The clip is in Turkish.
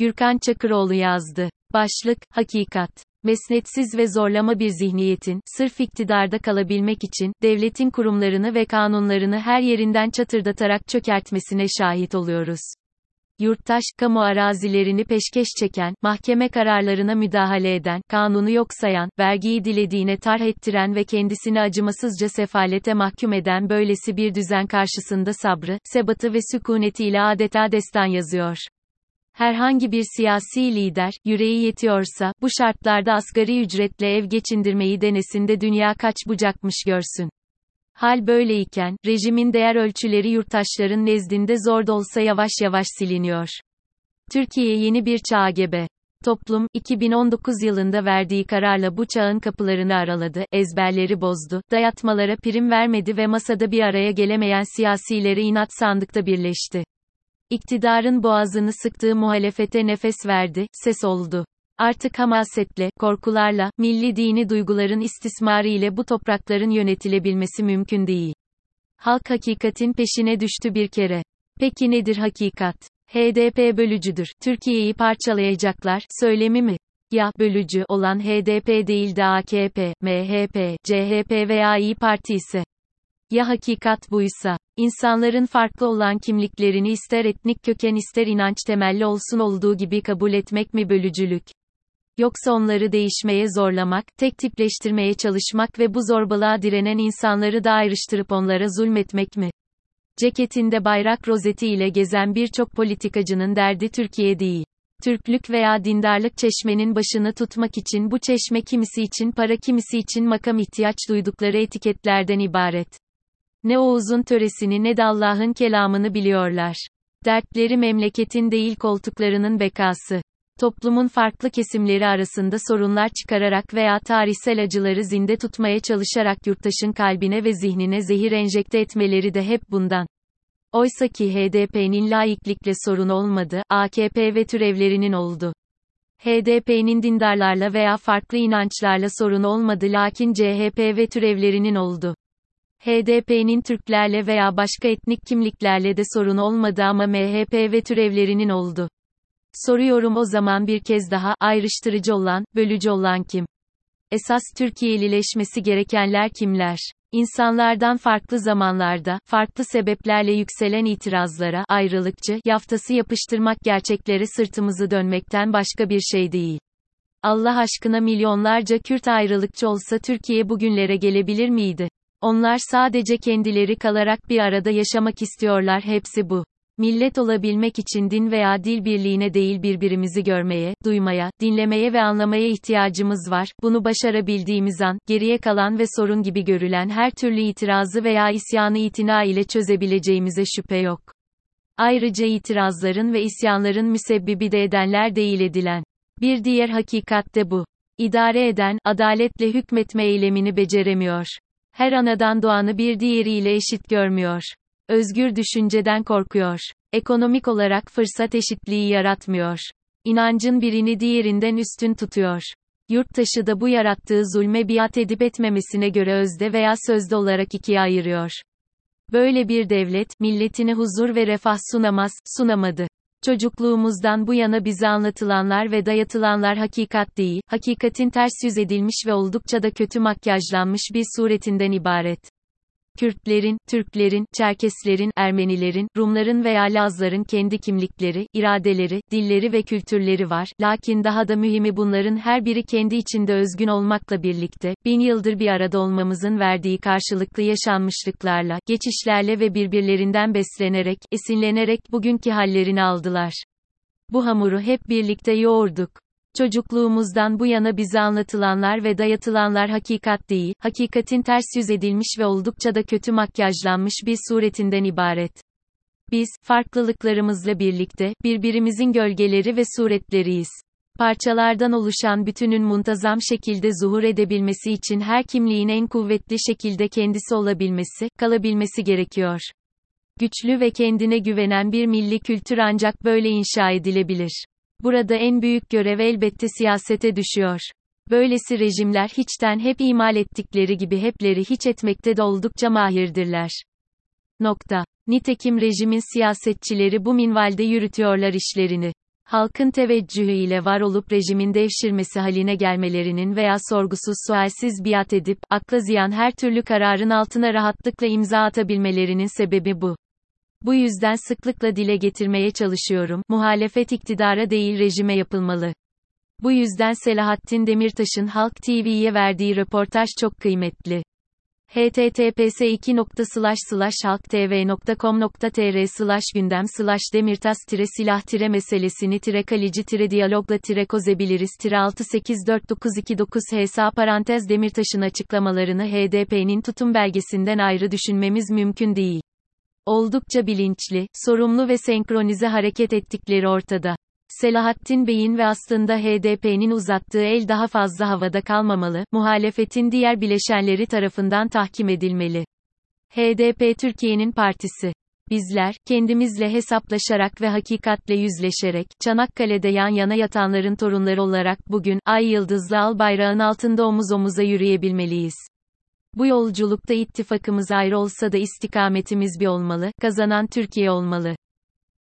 Gürkan Çakıroğlu yazdı. Başlık, Hakikat. Mesnetsiz ve zorlama bir zihniyetin, sırf iktidarda kalabilmek için, devletin kurumlarını ve kanunlarını her yerinden çatırdatarak çökertmesine şahit oluyoruz. Yurttaş, kamu arazilerini peşkeş çeken, mahkeme kararlarına müdahale eden, kanunu yok sayan, vergiyi dilediğine tarh ettiren ve kendisini acımasızca sefalete mahkum eden böylesi bir düzen karşısında sabrı, sebatı ve sükunetiyle adeta destan yazıyor. Herhangi bir siyasi lider, yüreği yetiyorsa, bu şartlarda asgari ücretle ev geçindirmeyi denesinde dünya kaç bucakmış görsün. Hal böyleyken, rejimin değer ölçüleri yurttaşların nezdinde zor da olsa yavaş yavaş siliniyor. Türkiye yeni bir çağa gebe. Toplum, 2019 yılında verdiği kararla bu çağın kapılarını araladı, ezberleri bozdu, dayatmalara prim vermedi ve masada bir araya gelemeyen siyasilere inat sandıkta birleşti. İktidarın boğazını sıktığı muhalefete nefes verdi, ses oldu. Artık hamasetle, korkularla, milli dini duyguların istismarı ile bu toprakların yönetilebilmesi mümkün değil. Halk hakikatin peşine düştü bir kere. Peki nedir hakikat? HDP bölücüdür. Türkiye'yi parçalayacaklar, söylemi mi? Ya, bölücü olan HDP değil de AKP, MHP, CHP veya İyi Parti ise. Ya hakikat buysa, insanların farklı olan kimliklerini ister etnik köken ister inanç temelli olsun olduğu gibi kabul etmek mi bölücülük? Yoksa onları değişmeye zorlamak, tek tipleştirmeye çalışmak ve bu zorbalığa direnen insanları da ayrıştırıp onlara zulmetmek mi? Ceketinde bayrak rozeti ile gezen birçok politikacının derdi Türkiye değil. Türklük veya dindarlık çeşmenin başını tutmak için bu çeşme kimisi için para kimisi için makam ihtiyaç duydukları etiketlerden ibaret. Ne Oğuz'un töresini ne de Allah'ın kelamını biliyorlar. Dertleri memleketin değil koltuklarının bekası. Toplumun farklı kesimleri arasında sorunlar çıkararak veya tarihsel acıları zinde tutmaya çalışarak yurttaşın kalbine ve zihnine zehir enjekte etmeleri de hep bundan. Oysa ki HDP'nin laiklikle sorun olmadı, AKP ve türevlerinin oldu. HDP'nin dindarlarla veya farklı inançlarla sorun olmadı lakin CHP ve türevlerinin oldu. HDP'nin Türklerle veya başka etnik kimliklerle de sorun olmadı ama MHP ve türevlerinin oldu. Soruyorum o zaman bir kez daha, ayrıştırıcı olan, bölücü olan kim? Esas Türkiye'lileşmesi gerekenler kimler? İnsanlardan farklı zamanlarda, farklı sebeplerle yükselen itirazlara, ayrılıkçı, yaftası yapıştırmak gerçeklere sırtımızı dönmekten başka bir şey değil. Allah aşkına milyonlarca Kürt ayrılıkçı olsa Türkiye bugünlere gelebilir miydi? Onlar sadece kendileri kalarak bir arada yaşamak istiyorlar hepsi bu. Millet olabilmek için din veya dil birliğine değil birbirimizi görmeye, duymaya, dinlemeye ve anlamaya ihtiyacımız var. Bunu başarabildiğimiz an, geriye kalan ve sorun gibi görülen her türlü itirazı veya isyanı itina ile çözebileceğimize şüphe yok. Ayrıca itirazların ve isyanların müsebbibi de edenler değil edilen. Bir diğer hakikat de bu. İdare eden, adaletle hükmetme eylemini beceremiyor. Her anadan doğanı bir diğeriyle eşit görmüyor. Özgür düşünceden korkuyor. Ekonomik olarak fırsat eşitliği yaratmıyor. İnancın birini diğerinden üstün tutuyor. Yurttaşı da bu yarattığı zulme biat edip etmemesine göre özde veya sözde olarak ikiye ayırıyor. Böyle bir devlet, milletine huzur ve refah sunamaz, sunamadı. Çocukluğumuzdan bu yana bize anlatılanlar ve dayatılanlar hakikat değil, hakikatin ters yüz edilmiş ve oldukça da kötü makyajlanmış bir suretinden ibaret. Kürtlerin, Türklerin, Çerkeslerin, Ermenilerin, Rumların veya Lazların kendi kimlikleri, iradeleri, dilleri ve kültürleri var. Lakin daha da mühimi bunların her biri kendi içinde özgün olmakla birlikte, bin yıldır bir arada olmamızın verdiği karşılıklı yaşanmışlıklarla, geçişlerle ve birbirlerinden beslenerek, esinlenerek bugünkü hallerini aldılar. Bu hamuru hep birlikte yoğurduk. Çocukluğumuzdan bu yana bize anlatılanlar ve dayatılanlar hakikat değil, hakikatin ters yüz edilmiş ve oldukça da kötü makyajlanmış bir suretinden ibaret. Biz, farklılıklarımızla birlikte, birbirimizin gölgeleri ve suretleriyiz. Parçalardan oluşan bütünün muntazam şekilde zuhur edebilmesi için her kimliğin en kuvvetli şekilde kendisi olabilmesi, kalabilmesi gerekiyor. Güçlü ve kendine güvenen bir milli kültür ancak böyle inşa edilebilir. Burada en büyük görev elbette siyasete düşüyor. Böylesi rejimler hiçten hep imal ettikleri gibi hepleri hiç etmekte de oldukça mahirdirler. Nokta. Nitekim rejimin siyasetçileri bu minvalde yürütüyorlar işlerini. halkın teveccühü ile var olup rejimin devşirmesi haline gelmelerinin veya sorgusuz sualsiz biat edip, akla ziyan her türlü kararın altına rahatlıkla imza atabilmelerinin sebebi bu. Bu yüzden sıklıkla dile getirmeye çalışıyorum, muhalefet iktidara değil rejime yapılmalı. Bu yüzden Selahattin Demirtaş'ın Halk TV'ye verdiği röportaj çok kıymetli https halktv.com.tr slash gündem slash demirtas tire silah tire meselesini tire kalici tire diyalogla tire kozebiliriz tire 684929 hesa parantez demirtaşın açıklamalarını HDP'nin tutum belgesinden ayrı düşünmemiz mümkün değil. Oldukça bilinçli, sorumlu ve senkronize hareket ettikleri ortada. Selahattin Bey'in ve aslında HDP'nin uzattığı el daha fazla havada kalmamalı, muhalefetin diğer bileşenleri tarafından tahkim edilmeli. HDP Türkiye'nin partisi. Bizler, kendimizle hesaplaşarak ve hakikatle yüzleşerek, Çanakkale'de yan yana yatanların torunları olarak bugün, ay yıldızlı al bayrağın altında omuz omuza yürüyebilmeliyiz. Bu yolculukta ittifakımız ayrı olsa da istikametimiz bir olmalı, kazanan Türkiye olmalı.